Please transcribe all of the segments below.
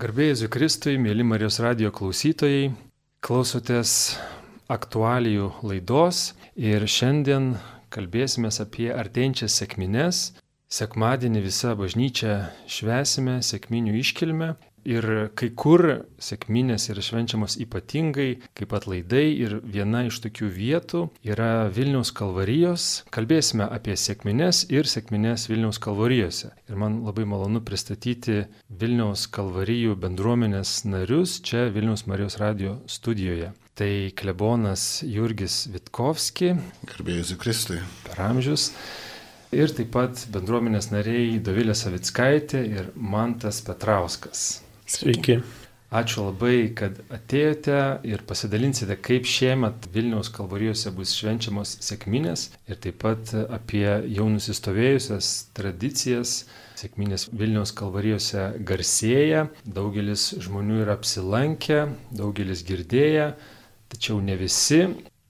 Garbėjai Kristui, mėly Marijos radio klausytojai, klausotės aktualijų laidos ir šiandien kalbėsime apie artėjančias sėkmines. Sekmadienį visą bažnyčią švesime sėkminių iškilmę Ir kai kur sėkminės yra švenčiamos ypatingai, kaip atlaidai ir viena iš tokių vietų yra Vilniaus kalvarijos. Kalbėsime apie sėkminės ir sėkminės Vilniaus kalvarijose. Ir man labai malonu pristatyti Vilniaus kalvarijų bendruomenės narius čia Vilniaus Marijos radio studijoje. Tai klebonas Jurgis Vitkovski. Garbėjus Kristui. Per amžius. Ir taip pat bendruomenės nariai Dovilė Savickaitė ir Mantas Petrauskas. Sveiki. Ačiū labai, kad atėjote ir pasidalinsite, kaip šiemet Vilniaus kalvarijose bus švenčiamos sėkminės ir taip pat apie jau nusistovėjusias tradicijas. Sėkminės Vilniaus kalvarijose garsėja, daugelis žmonių yra apsilankę, daugelis girdėję, tačiau ne visi.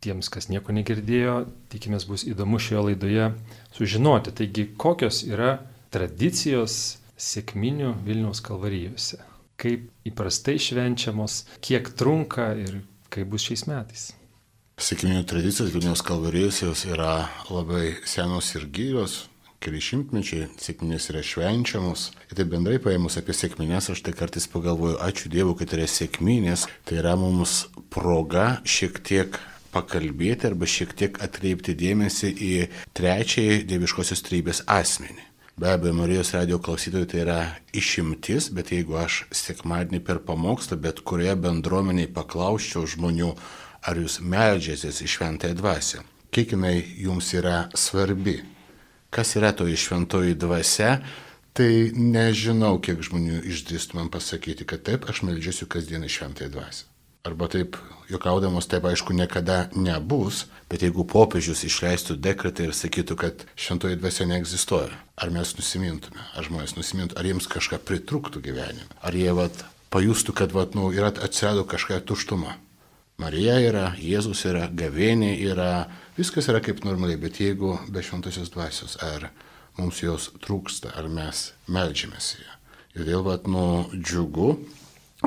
Tiems, kas nieko negirdėjo, tikimės bus įdomu šioje laidoje sužinoti. Taigi, kokios yra tradicijos sėkminių Vilniaus kalvarijose kaip įprastai švenčiamos, kiek trunka ir kaip bus šiais metais. Sėkminių tradicijos Vilniaus kalvarijos jos yra labai senos ir gyvos, keli šimtmečiai, sėkminės yra švenčiamos. Ir tai bendrai paėmus apie sėkminės, aš tai kartais pagalvoju, ačiū Dievui, kad yra sėkminės, tai yra mums proga šiek tiek pakalbėti arba šiek tiek atkreipti dėmesį į trečiąjį dieviškosios trybės asmenį. Be abejo, Marijos radio klausytojai tai yra išimtis, bet jeigu aš sekmadienį per pamokslą, bet kurioje bendruomeniai paklausčiau žmonių, ar jūs melžiatės į šventąją dvasę, kiek jinai jums yra svarbi, kas yra toji šventoji dvasia, tai nežinau, kiek žmonių išdrįstų man pasakyti, kad taip, aš melžiuosi kasdien į šventąją dvasę. Arba taip, juokaudamos, taip aišku, niekada nebus, bet jeigu popiežius išleistų dekretą ir sakytų, kad šventoji dvasia neegzistuoja, ar mes nusimintume, ar žmonės nusimintų, ar jiems kažką pritrūktų gyvenime, ar jie vat, pajustų, kad vat, nu, yra atsirado kažkokia tuštuma. Marija yra, Jėzus yra, gavėnė yra, viskas yra kaip normaliai, bet jeigu be šventosios dvasios, ar mums jos trūksta, ar mes melžiamės ją. Ir vėl, vat, nu, džiugu,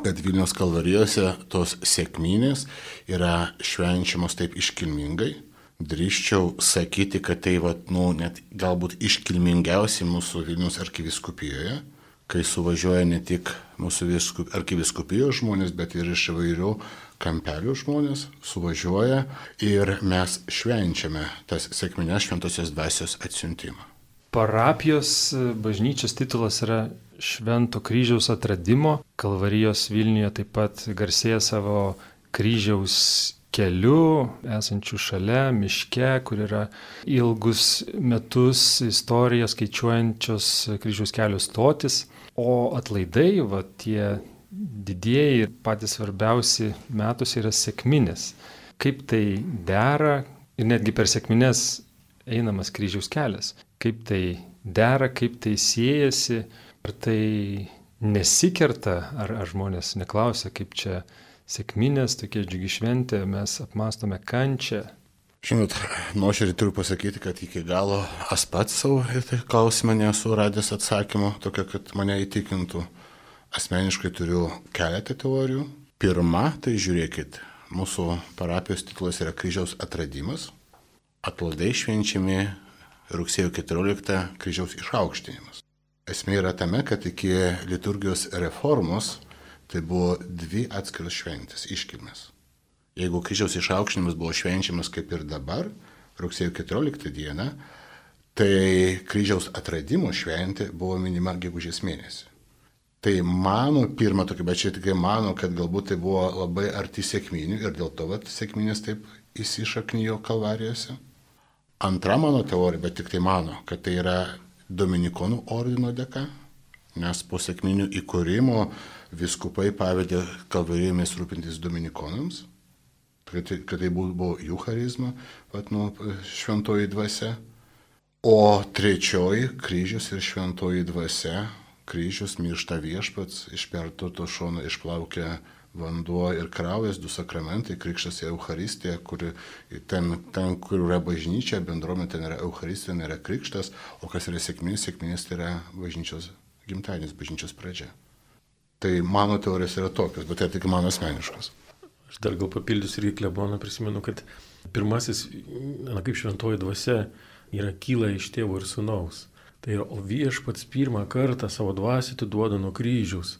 kad Vilnius kalvarijose tos sėkminės yra švenčiamos taip iškilmingai. Drįščiau sakyti, kad tai vat, nu, net galbūt iškilmingiausi mūsų Vilnius arkiviskupijoje, kai suvažiuoja ne tik mūsų arkiviskupijos žmonės, bet ir iš įvairių kampelių žmonės suvažiuoja ir mes švenčiame tas sėkminės šventosios dvasios atsiuntimą. Parapijos bažnyčios titulas yra Švento kryžiaus atradimo. Kalvarijos Vilniuje taip pat garsėja savo kryžiaus keliu, esančiu šalia, miške, kur yra ilgus metus istoriją skaičiuojančios kryžiaus kelio stotis. O atlaidai, va tie didieji ir patys svarbiausi metus yra sėkminės. Kaip tai dera ir netgi per sėkminės einamas kryžiaus kelias. Kaip tai dera, kaip tai siejasi Ar tai nesikerta, ar, ar žmonės neklausia, kaip čia sėkminės, tokia džiugi šventė, mes apmastome kančią. Žinot, nuoširdį turiu pasakyti, kad iki galo aš pats savo į tai klausimą nesu radęs atsakymo, tokio, kad mane įtikintų. Asmeniškai turiu keletą teorijų. Pirma, tai žiūrėkit, mūsų parapijos titulas yra kryžiaus atradimas. Atlaidai švenčiami rugsėjo 14 kryžiaus išaukštinimas. Esmė yra tame, kad iki liturgijos reformos tai buvo dvi atskiros šventės iškilmės. Jeigu kryžiaus išaukštinimas buvo švenčiamas kaip ir dabar, rugsėjo 14 dieną, tai kryžiaus atradimo šventė buvo minima gegužės mėnesį. Tai mano, pirmą tokį, bet čia tikrai mano, kad galbūt tai buvo labai arti sėkminių ir dėl to vat, sėkminės taip įsišaknyjo kalvarijose. Antra mano teorija, bet tik tai mano, kad tai yra Dominikonų ordino dėka, nes po sėkminių įkūrimo viskupai pavedė kalvarijomis rūpintis dominikonams, kad, tai, kad tai buvo jų charizma, pat nuo šventoji dvasia. O trečioji kryžius ir šventoji dvasia, kryžius miršta viešpats, iš perturto šono išplaukia vanduo ir kraujas, du sakramentai, krikštas ir Euharistija, kur ten, ten, kur yra bažnyčia, bendruomenė, ten yra Euharistija, ten yra krikštas, o kas yra sėkmės, sėkmės tai yra bažnyčios gimtadienis, bažnyčios pradžia. Tai mano teorijos yra tokios, bet tai tik mano asmeniškos. Aš dar gal papildysiu irgi kleboną, prisimenu, kad pirmasis, na kaip šventoji dvasia, yra kyla iš tėvo ir sunaus. Tai yra, o viešpats pirmą kartą savo dvasį atiduoda nuo kryžiaus.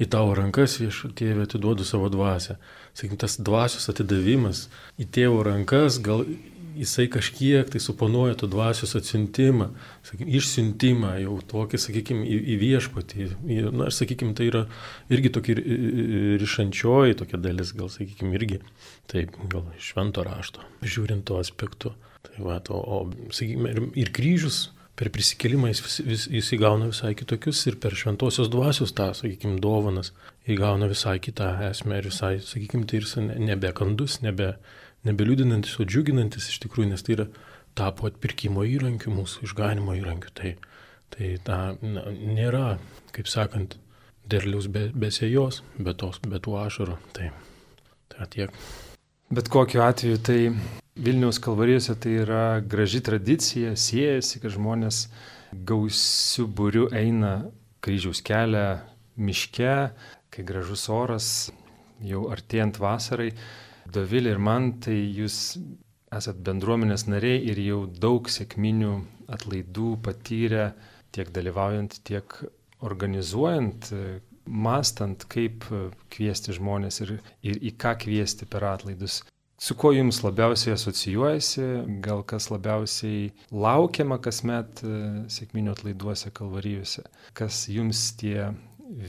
Į tavo rankas viešpatėvė atiduodu savo dvasę. Sakykim, tas dvasios atidavimas į tėvo rankas gal jisai kažkiek tai suponuoja to dvasios atsiuntimą, sakykim, išsiuntimą jau tokį, sakykime, į, į viešpatį. Na, aš sakykime, tai yra irgi tokia ryšančioji tokia dalis, gal, sakykime, irgi, taip, gal švento rašto, žiūrint to aspektu. Tai va, to, o, sakykime, ir, ir kryžius per prisikelimą jis, vis, vis, jis įgauna visai kitokius ir per šventosios dvasios tą, sakykime, dovanas įgauna visai kitą esmę ir visai, sakykime, tai ir nebekandus, nebe, nebeliūdinantis, o džiuginantis iš tikrųjų, nes tai yra tapo atpirkimo įrankiu, mūsų išganimo įrankiu. Tai, tai ta, na, nėra, kaip sakant, derliaus be, be sėjos, be, tos, be tų ašarų. Tai, tai tiek. Bet kokiu atveju tai Vilniaus kalvarijose tai yra graži tradicija, siejasi, kad žmonės gausių būrių eina kryžiaus kelią miške, kai gražus oras, jau artėjant vasarai, Dovilė ir man, tai jūs esat bendruomenės nariai ir jau daug sėkminių atlaidų patyrę tiek dalyvaujant, tiek organizuojant, mastant, kaip kviesti žmonės ir, ir į ką kviesti per atlaidus. Su kuo jums labiausiai asocijuojasi, gal kas labiausiai laukiama kasmet e, sėkminių atlaiduose kalvarijose, kas jums tie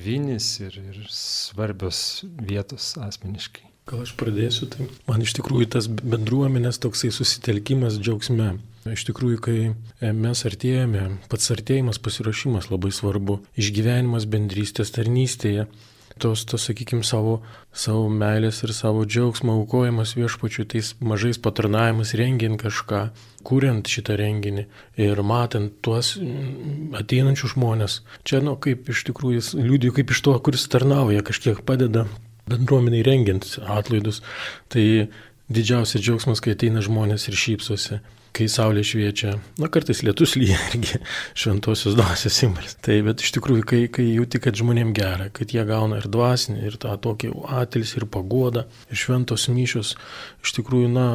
vinis ir, ir svarbios vietos asmeniškai. Gal aš pradėsiu, tai man iš tikrųjų tas bendruomenės toksai susitelkimas džiaugsme. Iš tikrųjų, kai e, mes artėjame, pats artėjimas, pasirašymas labai svarbu, išgyvenimas bendrystės tarnystėje, tos, tos sakykime, savo, savo meilės ir savo džiaugsmo aukojimas viešpačiu, tais mažais patarnavimas, rengiant kažką, kuriant šitą renginį ir matant tuos mm, ateinančius žmonės. Čia, nu, kaip iš tikrųjų, liūdėjau, kaip iš to, kuris tarnauja, kažkiek padeda bendruomeniai rengiant atlaidus, tai didžiausias džiaugsmas, kai ateina žmonės ir šypsosi kai saulė šviečia, na kartais lietus lyja irgi šventosios dvasios simbolis. Tai bet iš tikrųjų, kai, kai jauti, kad žmonėm gera, kad jie gauna ir dvasinį, ir tą tokį atilis, ir pagodą, ir šventos myšios, iš tikrųjų, na,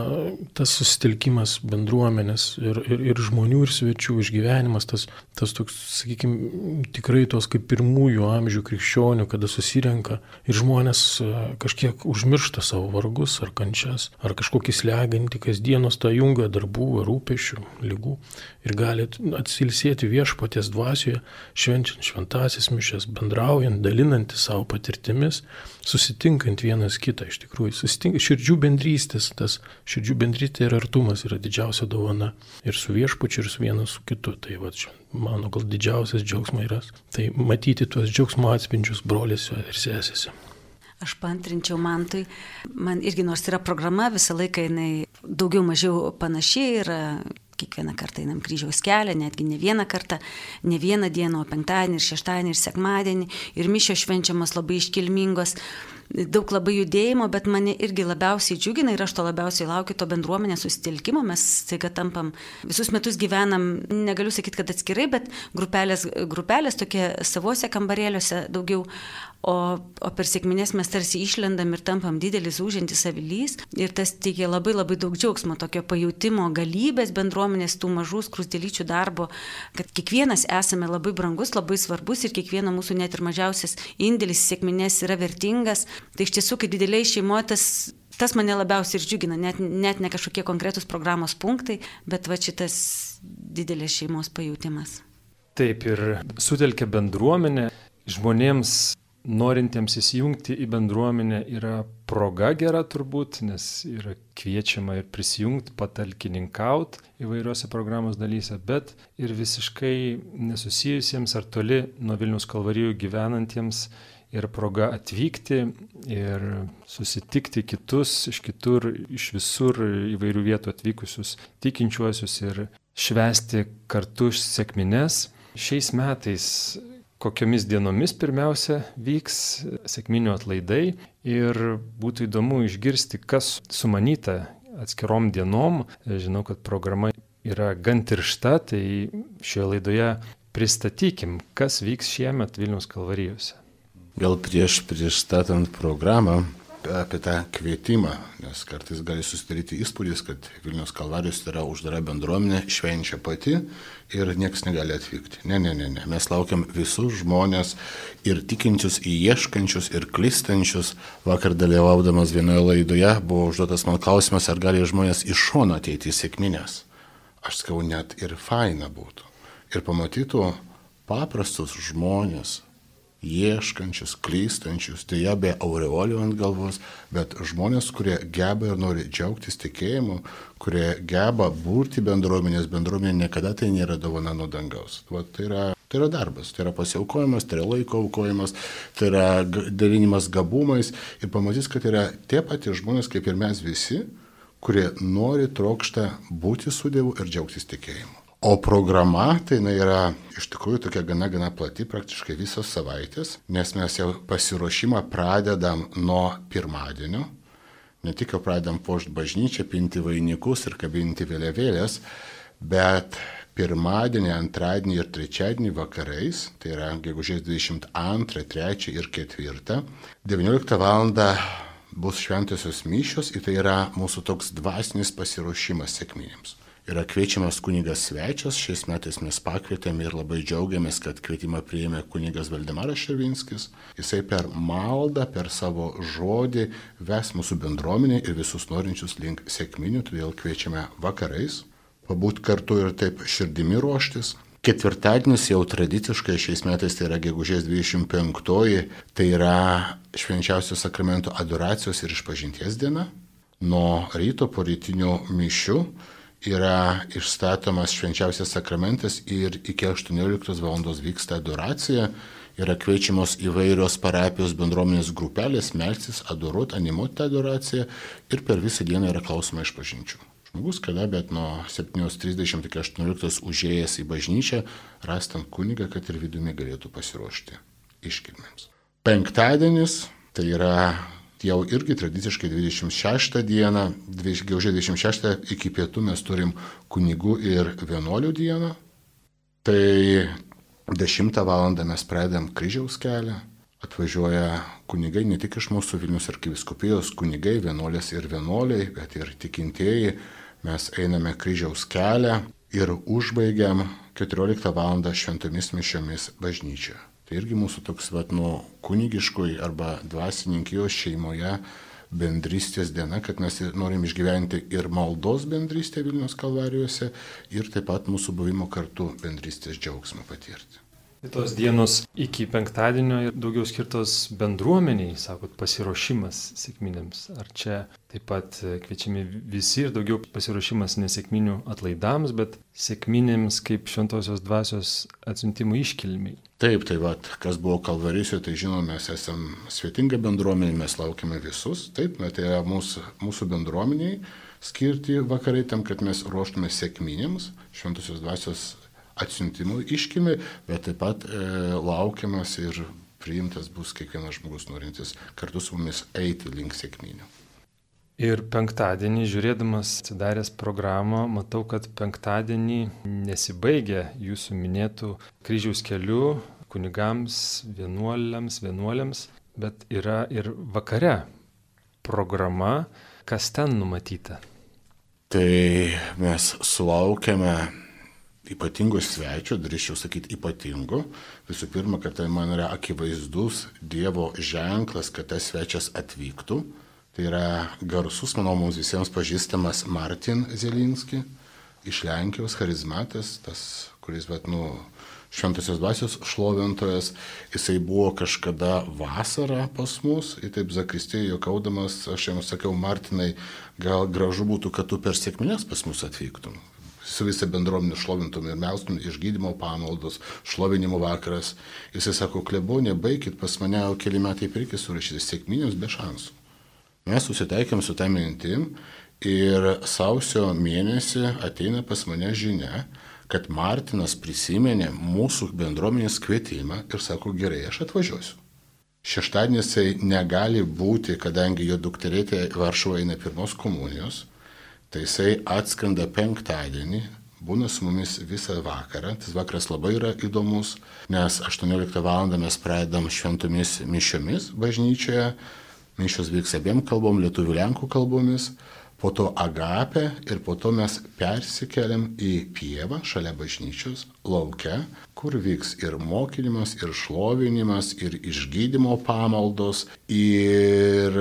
tas susitelkimas bendruomenės ir, ir, ir žmonių, ir svečių išgyvenimas, tas, tas toks, sakykime, tikrai tos kaip pirmųjų amžių krikščionių, kada susirenka ir žmonės e, kažkiek užmiršta savo vargus ar kančias, ar kažkokį slegantį kasdienos tą jungą darbų ar rūpešių, lygų ir gali atsilsėti viešpatės dvasioje, švenčiant šventasis mišes, bendraujant, dalinantis savo patirtimis, susitinkant vienas kitą, iš tikrųjų, širdžių bendrystės, tas širdžių bendrystė ir artumas yra didžiausia dovana ir su viešpačiu, ir su vienas su kitu. Tai va, mano gal didžiausias džiaugsmas yra, tai matyti tuos džiaugsmo atspindžius broliuose ir sesėse. Aš pantrinčiau mantui, man irgi nors yra programa, visą laiką jinai daugiau mažiau panašiai yra, kiekvieną kartą einam kryžiaus kelią, netgi ne vieną kartą, ne vieną dieną, o penktadienį ir šeštadienį ir sekmadienį, ir mišio švenčiamas labai iškilmingos daug labai judėjimo, bet mane irgi labiausiai džiugina ir aš to labiausiai laukiu to bendruomenės susitelkimo. Mes staiga tampam, visus metus gyvenam, negaliu sakyti, kad atskirai, bet grupelės, grupelės tokie savose kambarėliuose daugiau, o, o per sėkminės mes tarsi išlendam ir tampam didelis užintis avilys ir tas teikia labai labai daug džiaugsmo, tokio pajūtimo galybės bendruomenės, tų mažų skrusdėlyčių darbo, kad kiekvienas esame labai brangus, labai svarbus ir kiekvieno mūsų net ir mažiausias indėlis sėkminės yra vertingas Tai iš tiesų, kai dideliai šeimoje tas, tas mane labiausiai ir džiugina, net, net ne kažkokie konkretūs programos punktai, bet va šitas didelės šeimos pajūtimas. Taip ir sutelkia bendruomenę žmonėms norintiems įsijungti į bendruomenę yra proga gera turbūt, nes yra kviečiama ir prisijungti, patalkininkauti įvairiuose programos dalyse, bet ir visiškai nesusijusiems ar toli nuo Vilnius kalvarijų gyvenantiems ir proga atvykti ir susitikti kitus iš kitur, iš visur įvairių vietų atvykusius tikinčiuosius ir švesti kartu sėkmines. Šiais metais kokiomis dienomis pirmiausia vyks sėkminių atlaidai ir būtų įdomu išgirsti, kas sumanyta atskirom dienom. Žinau, kad programa yra gan tiršta, tai šioje laidoje pristatykim, kas vyks šiemet Vilnius kalvarijose. Gal prieš pristatant programą apie tą kvietimą, nes kartais gali susidaryti įspūdis, kad Vilnius Kalvarijos yra uždara bendruomenė, švenčia pati ir niekas negali atvykti. Ne, ne, ne, ne. Mes laukiam visus žmonės ir tikinčius, ieškančius ir klistančius. Vakar dalyvaudamas vienoje laidoje buvo užduotas man klausimas, ar gali žmonės iš šono ateiti į sėkminės. Aš sakau, net ir faina būtų. Ir pamatytų paprastus žmonės, ieškančius, klystančius, dėja be aureolių ant galvos, bet žmonės, kurie geba ir nori džiaugtis tikėjimu, kurie geba būti bendruomenės, bendruomenė niekada tai nėra dovana nuo dangaus. Va, tai, yra, tai yra darbas, tai yra pasiaukojimas, tai yra laiko aukojimas, tai yra dalinimas gabumais ir pamatys, kad yra tie patys žmonės kaip ir mes visi, kurie nori, trokšta būti su Dievu ir džiaugtis tikėjimu. O programa tai yra iš tikrųjų tokia gana gana plati, praktiškai visos savaitės, nes mes jau pasiruošimą pradedam nuo pirmadienio. Ne tik jau pradedam pošt bažnyčią, pinti vainikus ir kabinti vėliavėlės, bet pirmadienį, antradienį ir trečiadienį vakarais, tai yra gegužės 22, 3 ir 4, 19 val. bus šventosios mišios ir tai yra mūsų toks dvasinis pasiruošimas sėkmėms yra kviečiamas kunigas svečias. Šiais metais mes pakvietėme ir labai džiaugiamės, kad kvietimą priėmė kunigas Valdemaras Šervinskis. Jisai per maldą, per savo žodį ves mūsų bendruomenę ir visus norinčius link sėkminių, todėl kviečiame vakarais pabūt kartu ir taip širdimi ruoštis. Ketvirtadienis jau tradiciškai šiais metais tai yra gegužės 25-oji, tai yra švenčiausio sakramento adoracijos ir išpažinties diena. Nuo ryto po rytinių mišių yra išstatomas švenčiausias sakramentas ir iki 18 val. vyksta adoracija, yra kviečiamos įvairios parapijos bendruomenės grupelės melsis, adoruoti, animuoti tą adoraciją ir per visą dieną yra klausoma iš pažinčių. Žmogus kada, bet nuo 7.30 iki 18 užėjęs į bažnyčią, rastant kunigą, kad ir vidumi galėtų pasiruošti iškilmėms. Penktadienis tai yra jau irgi tradiciškai 26 dieną, gegužės 26 iki pietų mes turim kunigų ir vienuolių dieną. Tai 10 val. mes pradedam kryžiaus kelią, atvažiuoja kunigai ne tik iš mūsų Vilnius arkiviskupijos, kunigai, vienuolės ir vienuoliai, bet ir tikintieji. Mes einame kryžiaus kelią ir užbaigiam 14 val. šventomis mišiomis bažnyčioje. Tai irgi mūsų toks, vat, nu, kunigiškoj arba dvasininkijos šeimoje bendrystės diena, kad mes norim išgyventi ir maldos bendrystę Vilnius kalvarijose ir taip pat mūsų buvimo kartu bendrystės džiaugsmą patirti. Tos dienos iki penktadienio daugiau skirtos bendruomeniai, sakot, pasiruošimas sėkminėms. Ar čia taip pat kviečiami visi ir daugiau pasiruošimas nesėkminių atlaidams, bet sėkminėms kaip šventosios dvasios atsiuntimų iškilmiai. Taip, tai va, kas buvo kalvarysiu, tai žinome, mes esame svetinga bendruomenė, mes laukiame visus. Taip, na, tai mūsų, mūsų bendruomeniai skirti vakarai tam, kad mes ruoštume sėkminėms šventosios dvasios atsiuntimų iškimi, bet taip pat e, laukiamas ir priimtas bus kiekvienas žmogus norintis kartu su mumis eiti link sėkminių. Ir penktadienį, žiūrėdamas atsidaręs programą, matau, kad penktadienį nesibaigia jūsų minėtų kryžiaus kelių kunigams, vienuoliams, vienuoliams, bet yra ir vakare programa, kas ten numatyta. Tai mes sulaukėme ypatingo svečio, drįščiau sakyti ypatingo. Visų pirma, kad tai man yra akivaizdus Dievo ženklas, kad tas svečias atvyktų. Tai yra garsus, manau, mums visiems pažįstamas Martin Zelinski iš Lenkijos, charizmatas, tas, kuris, bet, nu, šventosios dvasios šlovintojas, jisai buvo kažkada vasarą pas mus, ir taip zakristėjai jokaudamas, aš jam sakiau, Martinai, gal gražu būtų, kad tu per sėkmės pas mus atvyktum su visa bendruomenė šlovintum ir melstum išgydymo pamaldos, šlovinimo vakaras. Jisai sako, klebonė, baikit pas mane keli metai pirkis surašyti sėkminius be šansų. Mes susitaikėm su tą mintim ir sausio mėnesį ateina pas mane žinia, kad Martinas prisiminė mūsų bendruomenės kvietimą ir sako, gerai, aš atvažiuosiu. Šeštadienis tai negali būti, kadangi jo dukterėtė Varšuva eina pirmos komunijos, tai jisai atskrenda penktadienį, būna su mumis visą vakarą. Tas vakaras labai yra įdomus, nes 18 val. mes pradedam šventomis mišiomis bažnyčioje. Mišios vyks abiem kalbom, lietuvių lenkų kalbomis po to agapę ir po to mes persikeliam į pievą šalia bažnyčios, laukia, kur vyks ir mokinimas, ir šlovinimas, ir išgydymo pamaldos, ir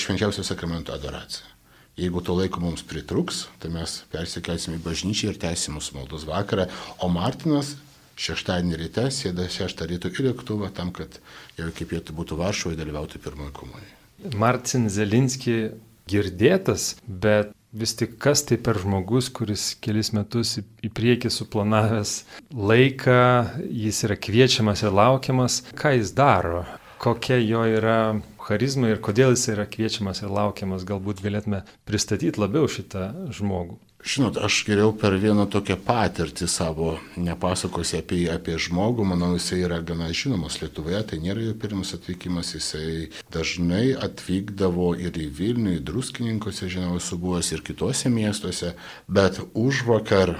švenčiausio sakramento adoracija. Jeigu to laiko mums pritruks, tai mes persikelsim į bažnyčią ir tęsim mūsų maldos vakarą, o Martinas šeštadienį ryte sėda šeštą ryto į lėktuvą tam, kad jau iki pietų būtų Varšuvoje dalyvauti pirmoji komunijoje. Martin Zelinski girdėtas, bet vis tik kas tai per žmogus, kuris kelis metus į priekį suplanavęs laiką, jis yra kviečiamas ir laukiamas, ką jis daro, kokia jo yra charizma ir kodėl jis yra kviečiamas ir laukiamas, galbūt galėtume pristatyti labiau šitą žmogų. Žinot, aš geriau per vieną tokią patirtį savo nepasakosiu apie, apie žmogų, manau, jisai yra gana žinomas Lietuvoje, tai nėra jo pirmas atvykimas, jisai dažnai atvykdavo ir į Vilnių, į Druskininkose, žinau, esu buvęs ir kitose miestuose, bet už vakar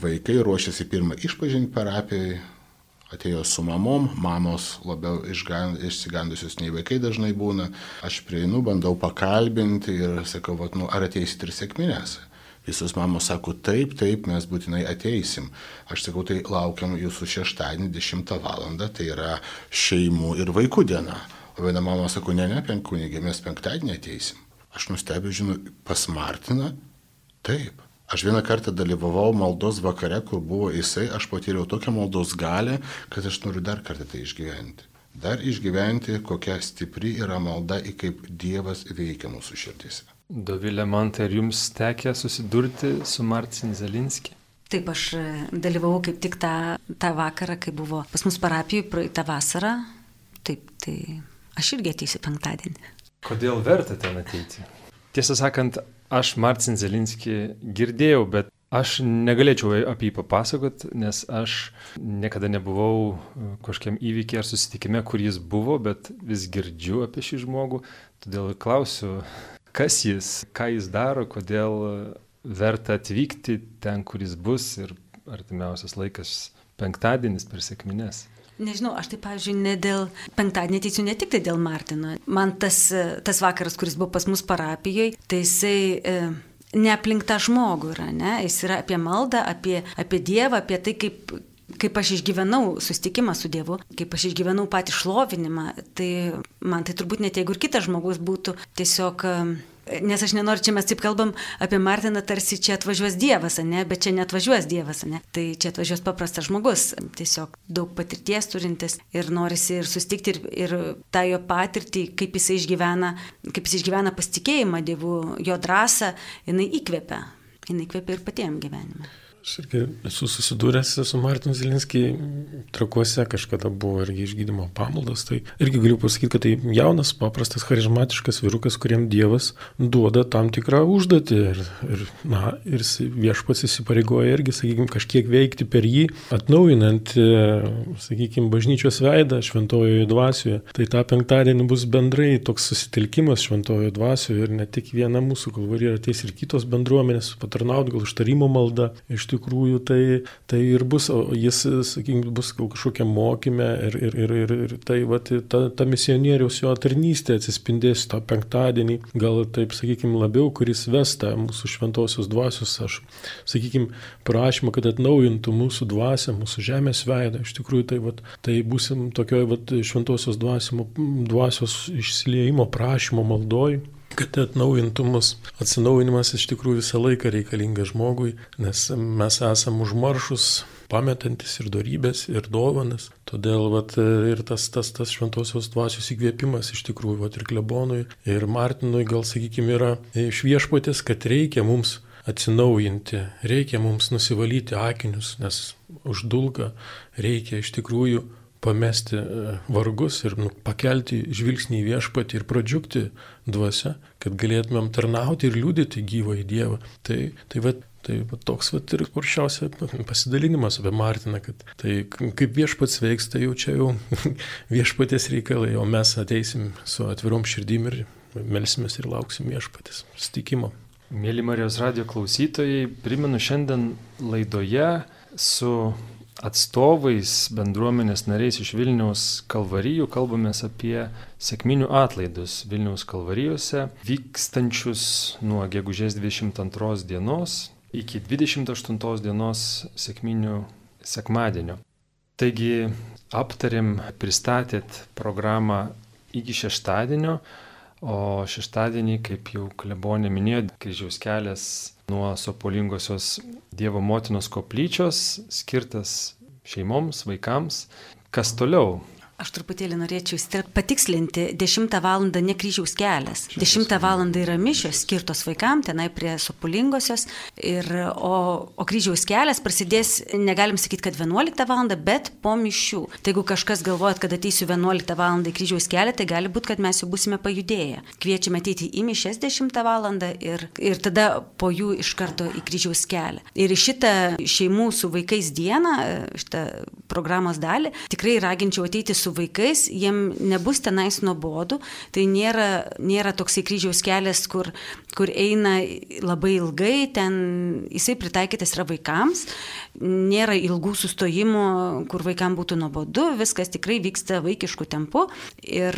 vaikai ruošiasi pirmą išpažinti parapijai, atėjo su mamom, mamos labiau išsigandusios nei vaikai dažnai būna, aš prieinu, bandau pakalbinti ir sakau, vat, nu, ar ateisit ir sėkminės. Visos mamos sako, taip, taip, mes būtinai ateisim. Aš sakau, tai laukiam jūsų šeštadienį 10 val. Tai yra šeimų ir vaikų diena. O viena mama sako, ne, ne, penkunigė, mes penktadienį ateisim. Aš nustebėjau, žinau, pas Martiną. Taip. Aš vieną kartą dalyvavau maldos vakare, kur buvo jisai, aš patyriau tokią maldos galę, kad aš noriu dar kartą tai išgyventi. Dar išgyventi, kokia stipri yra malda, į kaip Dievas veikia mūsų širdise. Dovilė Montai, ar jums tekė susidurti su Marcin Zelinski? Taip, aš e, dalyvavau kaip tik tą, tą vakarą, kai buvo pas mus parapijų praeitą vasarą. Taip, tai aš irgi ateisiu penktadienį. Kodėl verta ten ateiti? Tiesą sakant, aš Marcin Zelinski girdėjau, bet aš negalėčiau apie jį papasakot, nes aš niekada nebuvau e, kažkokiam įvykiai ar susitikime, kur jis buvo, bet vis girdžiu apie šį žmogų, todėl klausiu, kas jis, ką jis daro, kodėl verta atvykti ten, kur jis bus ir artimiausias laikas penktadienis per sėkmines. Nežinau, aš tai, pavyzdžiui, ne dėl penktadienį teisiu ne tik tai dėl Martino. Man tas, tas vakaras, kuris buvo pas mus parapijoje, tai jisai e, neaplink tą žmogų yra, ne? Jis yra apie maldą, apie, apie Dievą, apie tai, kaip, kaip aš išgyvenau susitikimą su Dievu, kaip aš išgyvenau patį šlovinimą, tai man tai turbūt net jeigu ir kitas žmogus būtų tiesiog Nes aš nenoriu, čia mes taip kalbam apie Martiną, tarsi čia atvažiuos Dievas, ne, bet čia netvažiuos Dievas, ne. Tai čia atvažiuos paprastas žmogus, tiesiog daug patirties turintis ir norisi ir sustikti ir, ir tą jo patirtį, kaip jis išgyvena, kaip jis išgyvena pasitikėjimą Dievu, jo drąsą, jinai įkvepia, jinai įkvepia ir patiem gyvenime. Aš irgi esu susidūręs su Martinu Zilinskiai, trakuose kažkada buvo irgi išgydymo pamaldos, tai irgi galiu pasakyti, kad tai jaunas, paprastas, charizmatiškas vyrukas, kuriam Dievas duoda tam tikrą užduotį ir, ir, na, ir viešpats įsipareigoja irgi, sakykime, kažkiek veikti per jį, atnaujinant, e, sakykime, bažnyčios veidą šventojoje dvasioje. Tai tą penktadienį bus bendrai toks susitelkimas šventojoje dvasioje ir ne tik viena mūsų kalvarija, ateis ir kitos bendruomenės, patarnauti gal užtarimo maldą. Iš tikrųjų tai, tai ir bus, jis, sakykime, bus kažkokia mokymė ir, ir, ir, ir, ir tai va, ta, ta misionieriaus jo tarnystė atsispindės tą penktadienį, gal taip, sakykime, labiau, kuris vesta mūsų šventosios dvasios, aš, sakykime, prašymą, kad atnaujintų mūsų dvasę, mūsų žemės veidą. Iš tikrųjų, tai, va, tai busim tokioj va, šventosios dvasimo, dvasios išsiliejimo prašymo maldoj kad atnaujintų mus. Atsinaujinimas iš tikrųjų visą laiką reikalingas žmogui, nes mes esame užmaršus, pametantis ir darybės, ir dovanas. Todėl vat, ir tas, tas, tas šventosios dvasios įkvėpimas iš tikrųjų, vat, ir klebonui, ir Martinui gal, sakykime, yra iš viešpotės, kad reikia mums atsinaujinti, reikia mums nusivalyti akinius, nes uždulka reikia iš tikrųjų pamesti e, vargus ir nu, pakelti žvilgsnį į viešpatį ir pradžiugti dvasia, kad galėtumėm tarnauti ir liūdėti gyvą į Dievą. Tai, tai va, Tai va, toks va, ir kuršiausia pasidalinimas apie Martiną, kad tai kaip viešpats veiks, tai jau čia jau viešpatės reikalai, o mes ateisim su atvirom širdim ir melsimės ir lauksim viešpatės sutikimo. Mėly Marijos radio klausytojai, primenu šiandien laidoje su atstovais, bendruomenės nariais iš Vilniaus kalvarijų kalbamės apie sėkminių atlaidus Vilniaus kalvarijose, vykstančius nuo gegužės 22 dienos iki 28 dienos sėkminių sekmadienio. Taigi aptarėm, pristatėt programą iki šeštadienio, O šeštadienį, kaip jau klebonė minėjo, kryžiaus kelias nuo Sopolingosios Dievo motinos koplyčios skirtas šeimoms, vaikams. Kas toliau? Aš truputėlį norėčiau patikslinti, 10 val. ne kryžiaus kelias. 10 val. yra mišios skirtos vaikams, tenai prie supulingosios, ir, o, o kryžiaus kelias prasidės, negalim sakyti, kad 11 val. bet po mišių. Tai jeigu kažkas galvojat, kad ateisiu 11 val. į kryžiaus kelią, tai gali būti, kad mes jau busime pajudėję. Kviečiame ateiti į mišes 10 val. Ir, ir tada po jų iš karto į kryžiaus kelią. Ir šitą šeimų su vaikais dieną, šitą programos dalį, tikrai raginčiau ateiti su vaikais, jiem nebus tenais nuobodu, tai nėra, nėra toksai kryžiaus kelias, kur, kur eina labai ilgai, ten jisai pritaikytas yra vaikams, nėra ilgų sustojimų, kur vaikams būtų nuobodu, viskas tikrai vyksta vaikiškų tempu. Ir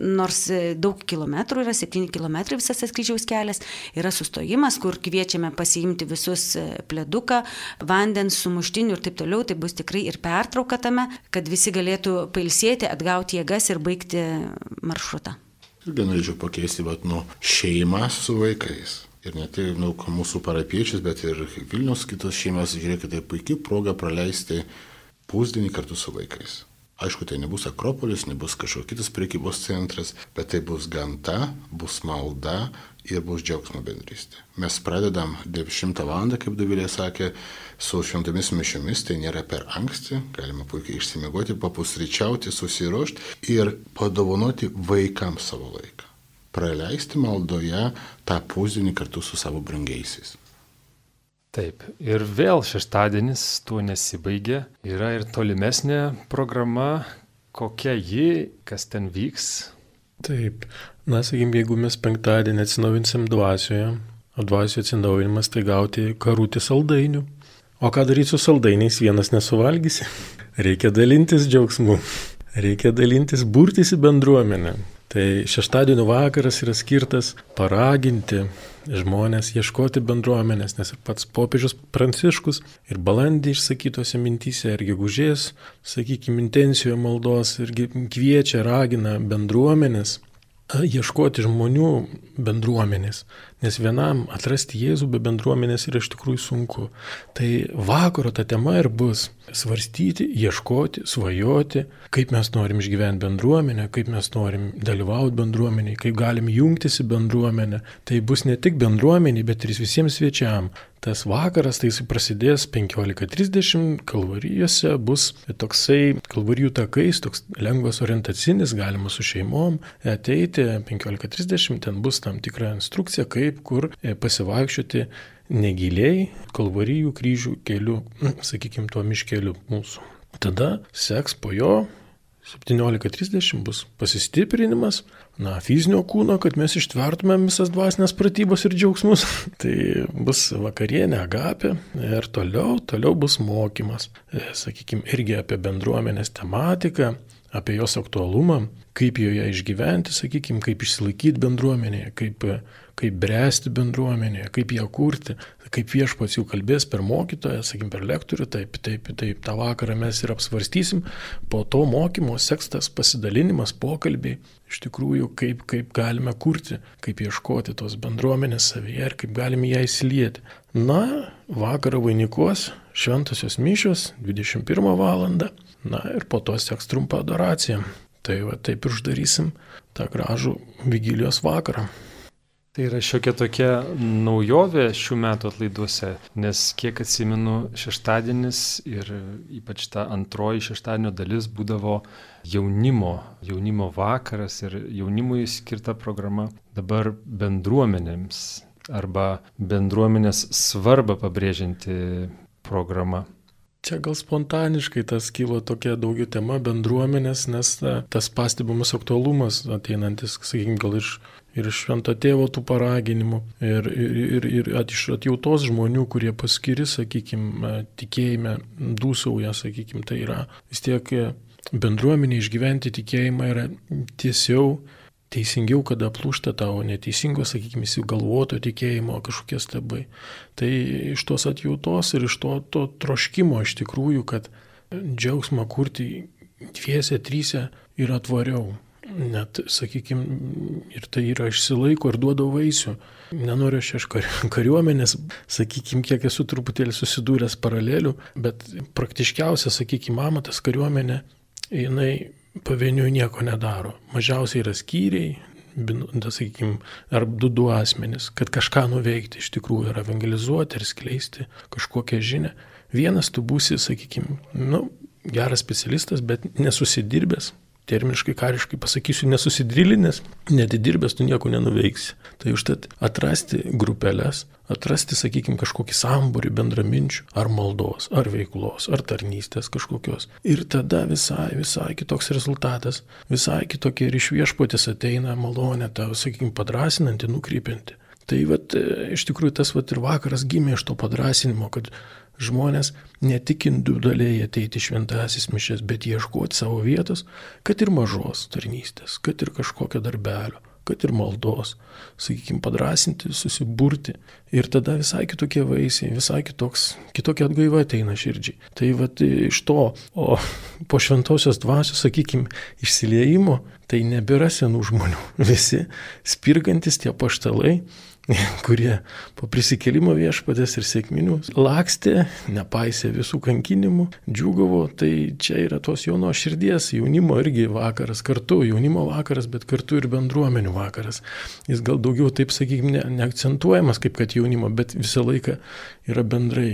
nors daug kilometrų yra, 7 km visas tas kryžiaus kelias, yra sustojimas, kur kviečiame pasiimti visus pleduką, vandens, sumuštinių ir taip toliau, tai bus tikrai ir pertrauka tame, kad visi galėtų pailsėti, atgauti jėgas ir baigti maršrutą. Irgi norėčiau pakeisti, bet nu, šeimą su vaikais. Ir ne tik nu, mūsų parapiečius, bet ir Vilnius kitos šeimos, žiūrėkite, tai puikiai proga praleisti pusdienį kartu su vaikais. Aišku, tai nebus Akropolis, nebus kažkoks kitas priekybos centras, bet tai bus gamta, bus malda ir bus džiaugsmo bendrystė. Mes pradedam 10 val. kaip Davilė sakė, su šventomis mišiomis, tai nėra per anksti, galima puikiai išsimegoti, papusryčiauti, susiruošti ir padovanoti vaikams savo laiką. Praleisti maldoje tą pusdienį kartu su savo brangiaisiais. Taip, ir vėl šeštadienis tuo nesibaigia. Yra ir tolimesnė programa, kokia ji, kas ten vyks. Taip, na sakykim, jeigu mes penktadienį atsinaujinsim dvasioje, o dvasioje atsinaujinimas tai gauti karūtį saldainių. O ką daryti su saldainiais, vienas nesuvalgysi. Reikia dalintis džiaugsmu, reikia dalintis, burtis į bendruomenę. Tai šeštadienio vakaras yra skirtas paraginti žmonės ieškoti bendruomenės, nes ir pats popiežius Pranciškus ir balandį išsakytose mintyse, ir gegužės, sakykime, intencijoje maldos, irgi kviečia, ragina bendruomenės ieškoti žmonių bendruomenės, nes vienam atrasti Jėzų be bendruomenės yra iš tikrųjų sunku. Tai vakaro ta tema ir bus svarstyti, ieškoti, svajoti, kaip mes norim išgyventi bendruomenę, kaip mes norim dalyvauti bendruomenėje, kaip galim jungtis į bendruomenę. Tai bus ne tik bendruomeniai, bet ir visiems svečiam tas vakaras, tai jis prasidės 15.30, kalvarijose bus toksai kalvarijų takais, toks lengvas orientacinis, galima su šeimom ateiti 15.30, ten bus tam tikra instrukcija, kaip kur e, pasivaikščioti negiliai kalvarijų kryžių keliu, sakykime, tuo miškeliu mūsų. Tada seks po jo 17.30 bus pasistiprinimas, na, fizinio kūno, kad mes ištvertumėm visas dvasinės pratybos ir džiaugsmus. tai bus vakarienė agapė ir toliau, toliau bus mokymas, e, sakykime, irgi apie bendruomenės tematiką, apie jos aktualumą, kaip joje išgyventi, sakykime, kaip išsilaikyti bendruomenėje, kaip, kaip bręsti bendruomenėje, kaip ją kurti, kaip viešpats jau kalbės per mokytoją, sakykime, per lektorių, taip, taip, taip, tą vakarą mes ir apsvarstysim, po to mokymo sekstas pasidalinimas, pokalbiai, iš tikrųjų, kaip, kaip galime kurti, kaip ieškoti tos bendruomenės savyje ir kaip galime ją įsilieti. Na, vakarą vainikuos šventosios mišios 21 val. Na ir po to seks trumpa adoracija. Tai va taip ir uždarysim tą gražų vigilijos vakarą. Tai yra šiokia tokia naujovė šių metų atlaiduose, nes kiek atsimenu, šeštadienis ir ypač ta antroji šeštadienio dalis būdavo jaunimo, jaunimo vakaras ir jaunimui skirta programa dabar bendruomenėms arba bendruomenės svarbą pabrėžianti programa. Čia gal spontaniškai tas kilo tokia daugiau tema bendruomenės, nes ta, tas pastebimas aktualumas ateinantis, sakykime, gal iš, ir iš švento tėvo tų paraginimų, ir, ir, ir, ir at, iš atjautos žmonių, kurie paskiri, sakykime, tikėjime dūsauja, sakykime, tai yra vis tiek bendruomenė išgyventi tikėjimą yra tiesiau teisingiau, kada plūšta tavo neteisingo, sakykime, įsigalvoto tikėjimo kažkokie stabai. Tai iš tos atjautos ir iš to, to troškimo iš tikrųjų, kad džiaugsmą kurti dviese, trysia yra tvariau. Net, sakykime, ir tai yra išsilaiko ir duoda vaisių. Nenoriu aš iš kariuomenės, sakykime, kiek esu truputėlį susidūręs paralelių, bet praktiškiausia, sakykime, amatas kariuomenė, jinai pavieniui nieko nedaro. Mažiausiai yra skyriai, sakykime, ar du du asmenys, kad kažką nuveikti iš tikrųjų ir evangelizuoti ir skleisti kažkokią žinią. Vienas tu būsi, sakykime, nu, geras specialistas, bet nesusidirbęs, terminiškai, kariškai pasakysiu, nesusidrilinęs, nedidirbęs tu nieko nenuveiksi. Tai užtat atrasti grupelės, atrasti, sakykime, kažkokį sambūrį bendraminčių, ar maldos, ar veiklos, ar tarnystės kažkokios. Ir tada visai, visai kitoks rezultatas, visai kitokie ir iš viešpotės ateina malonė, tau, sakykime, padrasinanti, nukrypinti. Tai vat, e, iš tikrųjų tas vat, ir vakaras gimė iš to padrasinimo, kad žmonės ne tik individualiai ateiti šventasis mišės, bet ieškoti savo vietos, kad ir mažos tarnystės, kad ir kažkokio darbelio, kad ir maldos, sakykime, padrasinti, susiburti. Ir tada visai kitokie vaisiai, visai kitoks, kitokia atgaiva ateina širdžiai. Tai vad iš to, o po šventosios dvasios, sakykime, išsiliejimo, tai nebėra senų žmonių. Visi spirgantis tie paštalai kurie po prisikėlimo viešpatės ir sėkminių lakstė, nepaisė visų kankinimų, džiugavo, tai čia yra tos jauno širdies, jaunimo irgi vakaras, kartu jaunimo vakaras, bet kartu ir bendruomenių vakaras. Jis gal daugiau, taip sakykime, ne, neakcentuojamas kaip kad jaunimo, bet visą laiką yra bendrai,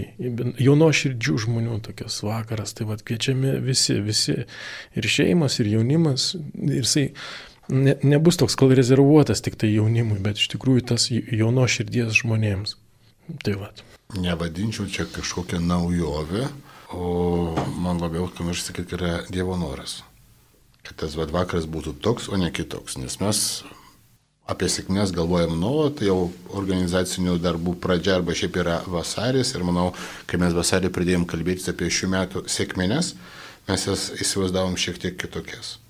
jauno širdžių žmonių tokios vakaras, tai vad kviečiami visi, visi ir šeimas, ir jaunimas, ir jisai ne, nebus toks gal rezervuotas tik tai jaunimui, bet iš tikrųjų tas jauno širdies žmonėms. Tai vad. Nevadinčiau čia kažkokią naujovę, o man labiau, ką nors sakyti, yra Dievo noras. Kad tas vad vakaras būtų toks, o ne kitoks. Nes mes apie sėkmės galvojam nuolat, tai jau organizacinių darbų pradžia arba šiaip yra vasaris ir manau, kai mes vasarį pradėjom kalbėti apie šių metų sėkmės, mes jas įsivaizdavom šiek tiek kitokias.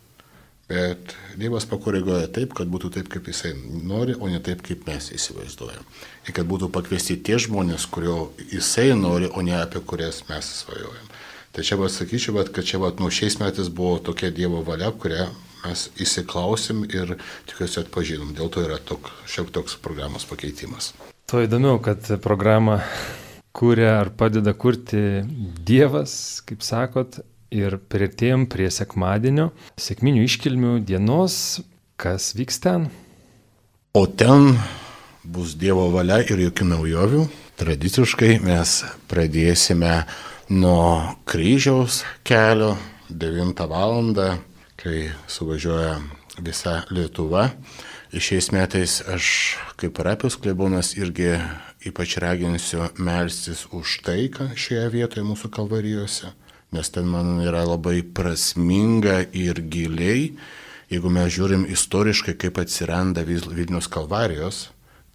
Bet Dievas pakoreguoja taip, kad būtų taip, kaip Jisai nori, o ne taip, kaip mes įsivaizduojam. Ir kad būtų pakviesti tie žmonės, kurio Jisai nori, o ne apie kurias mes svajojam. Tai čia va sakyčiau, kad čia va nuo šiais metais buvo tokia Dievo valia, kurią mes įsiklausim ir tikiuosi atpažinom. Dėl to yra tok, šiek toks programos pakeitimas. To įdomiau, kad programą kūrė ar padeda kurti Dievas, kaip sakot, ir prieartėjom prie sekmadienio, sėkminių iškilmių dienos, kas vyks ten. O ten bus Dievo valia ir jokių naujovių. Tradiciškai mes pradėsime nuo kryžiaus kelio 9 val. kai suvažiuoja visa Lietuva. Šiais metais aš kaip parapijos klebonas irgi ypač raginsiu melstis už taiką šioje vietoje mūsų kalvarijose nes ten man yra labai prasminga ir giliai, jeigu mes žiūrim istoriškai, kaip atsiranda Vilnius kalvarijos,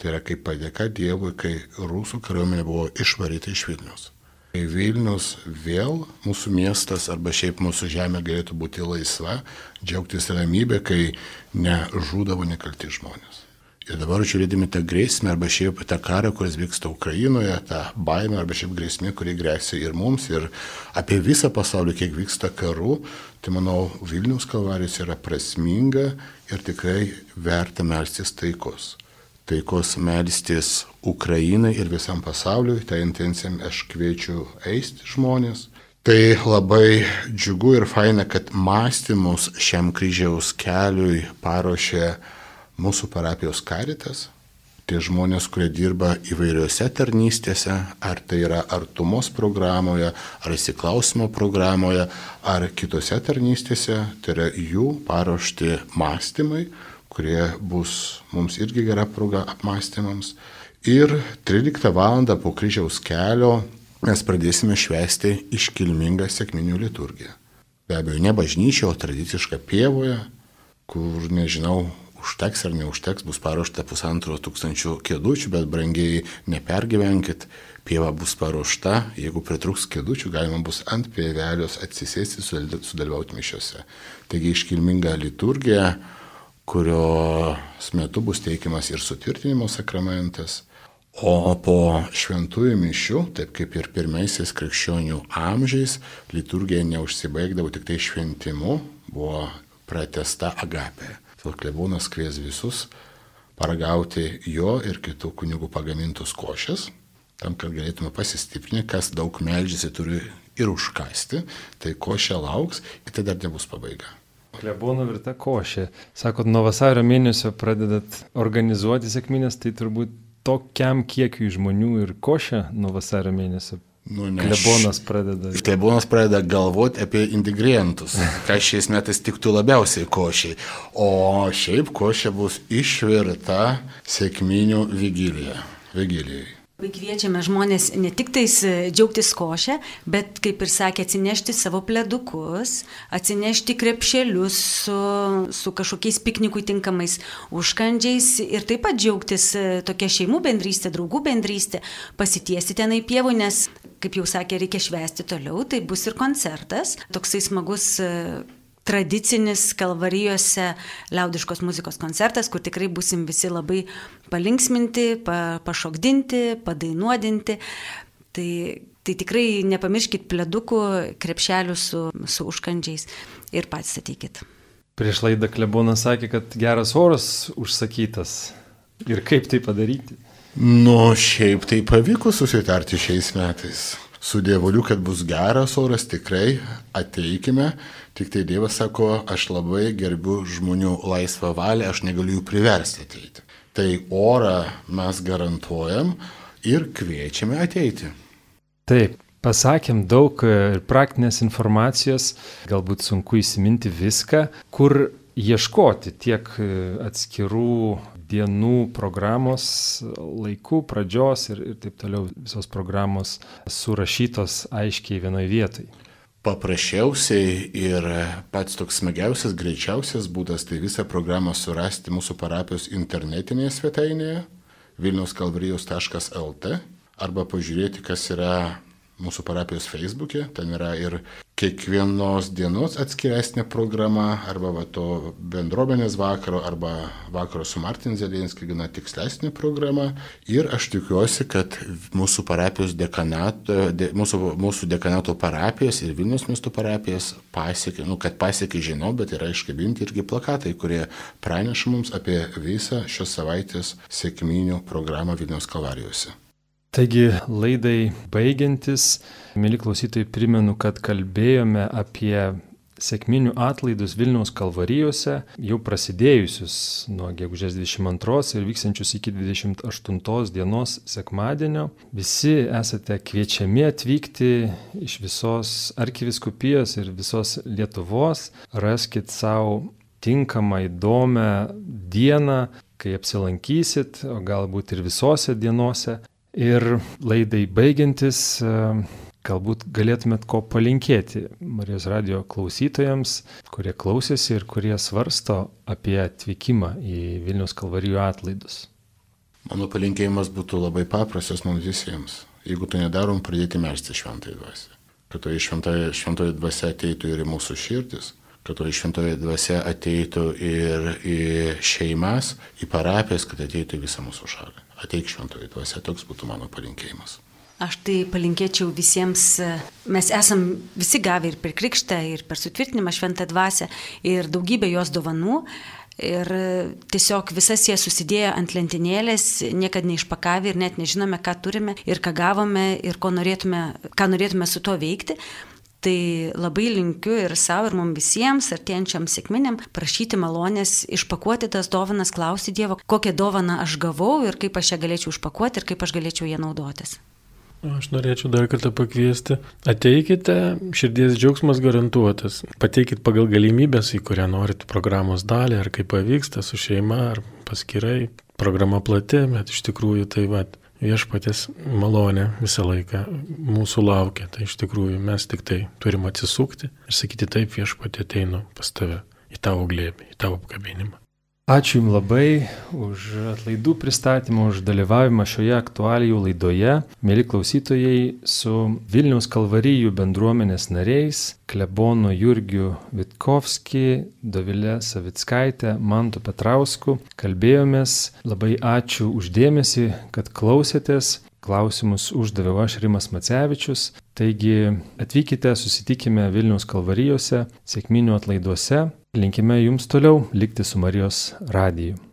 tai yra kaip padėka Dievui, kai rusų kariuomenė buvo išvaryta iš Vilnius. Kai Vilnius vėl mūsų miestas arba šiaip mūsų žemė galėtų būti laisva, džiaugtis ramybė, kai nežūdavo nekalti žmonės. Ir dabar žiūrėdami tą grėsmę arba šiaip tą karą, kuris vyksta Ukrainoje, tą baimę arba šiaip grėsmė, kuri grėsia ir mums, ir apie visą pasaulį, kiek vyksta karų, tai manau, Vilnius kalvarijos yra prasminga ir tikrai verta melstis taikos. Taikos melstis Ukrainai ir visam pasauliui, tą intenciją aš kviečiu eisti žmonės. Tai labai džiugu ir faina, kad mąstymus šiam kryžiaus keliui paruošė mūsų parapijos karitas, tie žmonės, kurie dirba įvairiose tarnystėse, ar tai yra artumos programoje, ar įsiklausimo programoje, ar kitose tarnystėse, tai yra jų paruošti mąstymai, kurie bus mums irgi gera proga apmąstymams. Ir 13 val. po kryžiaus kelio mes pradėsime švęsti iškilmingą sėkminių liturgiją. Be abejo, ne bažnyčia, o tradiciška pievoje, kur nežinau, užteks ar neužteks, bus paruošta pusantro tūkstančio kėdučių, bet brangiai nepergyvenkit, pieva bus paruošta, jeigu pritruks kėdučių, galima bus ant pievelios atsisėsti, sudalyvauti mišiuose. Taigi iškilminga liturgija, kurios metu bus teikiamas ir sutvirtinimo sakramentas. O po šventųjų mišių, taip kaip ir pirmaisiais krikščionių amžiais, liturgija neužsibaigdavo tik tai šventimu, buvo pratesta agapė. Todėl klebonas kvies visus paragauti jo ir kitų kunigų pagamintus košės, tam, kad galėtume pasistiprinti, kas daug melžiasi turi ir užkasti, tai košė lauks ir tai dar nebus pabaiga. Klebono virta košė. Sakot, nuo vasario mėnesio pradedat organizuoti sėkminės, tai turbūt tokiam kiekiui žmonių ir košė nuo vasario mėnesio Nu, klebonas pradeda. Klebonas pradeda galvoti apie ingredientus, kas šiais metais tiktų labiausiai košiai. O šiaip košė bus išvirta sėkminių vigilijai. Kviečiame žmonės ne tik tais e, džiaugtis košę, bet, kaip ir sakė, atsinešti savo pledukus, atsinešti krepšelius su, su kažkokiais piknikui tinkamais užkandžiais ir taip pat džiaugtis e, tokia šeimų bendrystė, draugų bendrystė, pasitiesti tenai pievų, nes, kaip jau sakė, reikia švesti toliau, tai bus ir koncertas, toksai smagus e, tradicinis Kalvarijose liaudiškos muzikos koncertas, kur tikrai busim visi labai palinksminti, pa, pašokdinti, padainuodinti. Tai, tai tikrai nepamirškit pledukų, krepšelių su, su užkandžiais ir patys ateikit. Prieš laidą klebonas sakė, kad geras oras užsakytas. Ir kaip tai padaryti? Nu, šiaip tai pavyko susitarti šiais metais su Dievuliu, kad bus geras oras, tikrai ateikime. Tik tai Dievas sako, aš labai gerbiu žmonių laisvą valią, aš negaliu jų priversti ateiti. Tai orą mes garantuojam ir kviečiame ateiti. Taip, pasakėm daug ir praktinės informacijos, galbūt sunku įsiminti viską, kur ieškoti tiek atskirų dienų programos laikų, pradžios ir, ir taip toliau visos programos surašytos aiškiai vienoje vietoje. Paprasčiausiai ir pats toks smagiausias, greičiausias būdas tai visą programą surasti mūsų parapijos internetinėje svetainėje vilniauskalvarijos.lt arba pažiūrėti, kas yra mūsų parapijos Facebook'e, ten yra ir kiekvienos dienos atskiresnė programa, arba va, to bendruomenės vakaro, arba vakaro su Martin Zelinski, gana tikslesnė programa. Ir aš tikiuosi, kad mūsų dekanato, de, mūsų, mūsų dekanato parapijos ir Vilnius miesto parapijos pasiekė, nu, kad pasiekė žinau, bet yra iškabinti irgi plakatai, kurie praneša mums apie visą šios savaitės sėkminių programą Vilnius kalvarijose. Taigi laidai baigiantis, mėly klausytojai, primenu, kad kalbėjome apie sėkminių atlaidus Vilniaus kalvarijose, jau prasidėjusius nuo gegužės 22 ir vyksiančius iki 28 dienos sekmadienio. Visi esate kviečiami atvykti iš visos arkiviskupijos ir visos Lietuvos, raskit savo tinkamą, įdomią dieną, kai apsilankysit, o galbūt ir visose dienose. Ir laidai baigiantis, e, galbūt galėtumėt ko palinkėti Marijos radio klausytojams, kurie klausėsi ir kurie svarsto apie atvykimą į Vilnius kalvarijų atlaidus. Mano palinkėjimas būtų labai paprastas mums visiems. Jeigu to nedarom, pradėti melsti šventąją dvasę. Kad toji šventoji, šventoji dvasia ateitų ir į mūsų širdis, kad toji šventoji dvasia ateitų ir į šeimas, į parapijas, kad ateitų į visą mūsų šalį ateik šventoji dvasia, toks būtų mano palinkėjimas. Aš tai palinkėčiau visiems, mes esam visi gavę ir per krikštą, ir per sutvirtinimą šventą dvasę, ir daugybę jos dovanų. Ir tiesiog visas jas susidėję ant lentynėlės, niekada neišpakavę ir net nežinome, ką turime ir ką gavome ir norėtume, ką norėtume su to veikti. Tai labai linkiu ir savo, ir mums visiems, artėjančiam sėkminėm, prašyti malonės, išpakuoti tas dovanas, klausti Dievo, kokią dovaną aš gavau ir kaip aš ją galėčiau išpakuoti ir kaip aš galėčiau ją naudotis. Aš norėčiau dar kartą pakviesti. Ateikite, širdies džiaugsmas garantuotas. Pateikit pagal galimybės, į kurią norit programos dalį, ar kaip pavyksta su šeima, ar paskirai. Programa plati, bet iš tikrųjų tai va, viešpatės malonė visą laiką mūsų laukia. Tai iš tikrųjų mes tik tai turim atsisukti ir sakyti taip viešpatė ateinu pas tave į tavo glėbį, į tavo apkabinimą. Ačiū Jums labai už atlaidų pristatymą, už dalyvavimą šioje aktualijų laidoje. Mėly klausytojai, su Vilniaus kalvarijų bendruomenės nariais, klebonu Jurgiu Vitkovski, Dovilė Savitskaitė, Mantu Petrausku kalbėjomės. Labai ačiū uždėmesi, kad klausėtės. Klausimus uždaviau aš Rimas Macevičius. Taigi atvykite, susitikime Vilniaus kalvarijose, sėkminių atlaiduose. Linkime jums toliau likti su Marijos radiju.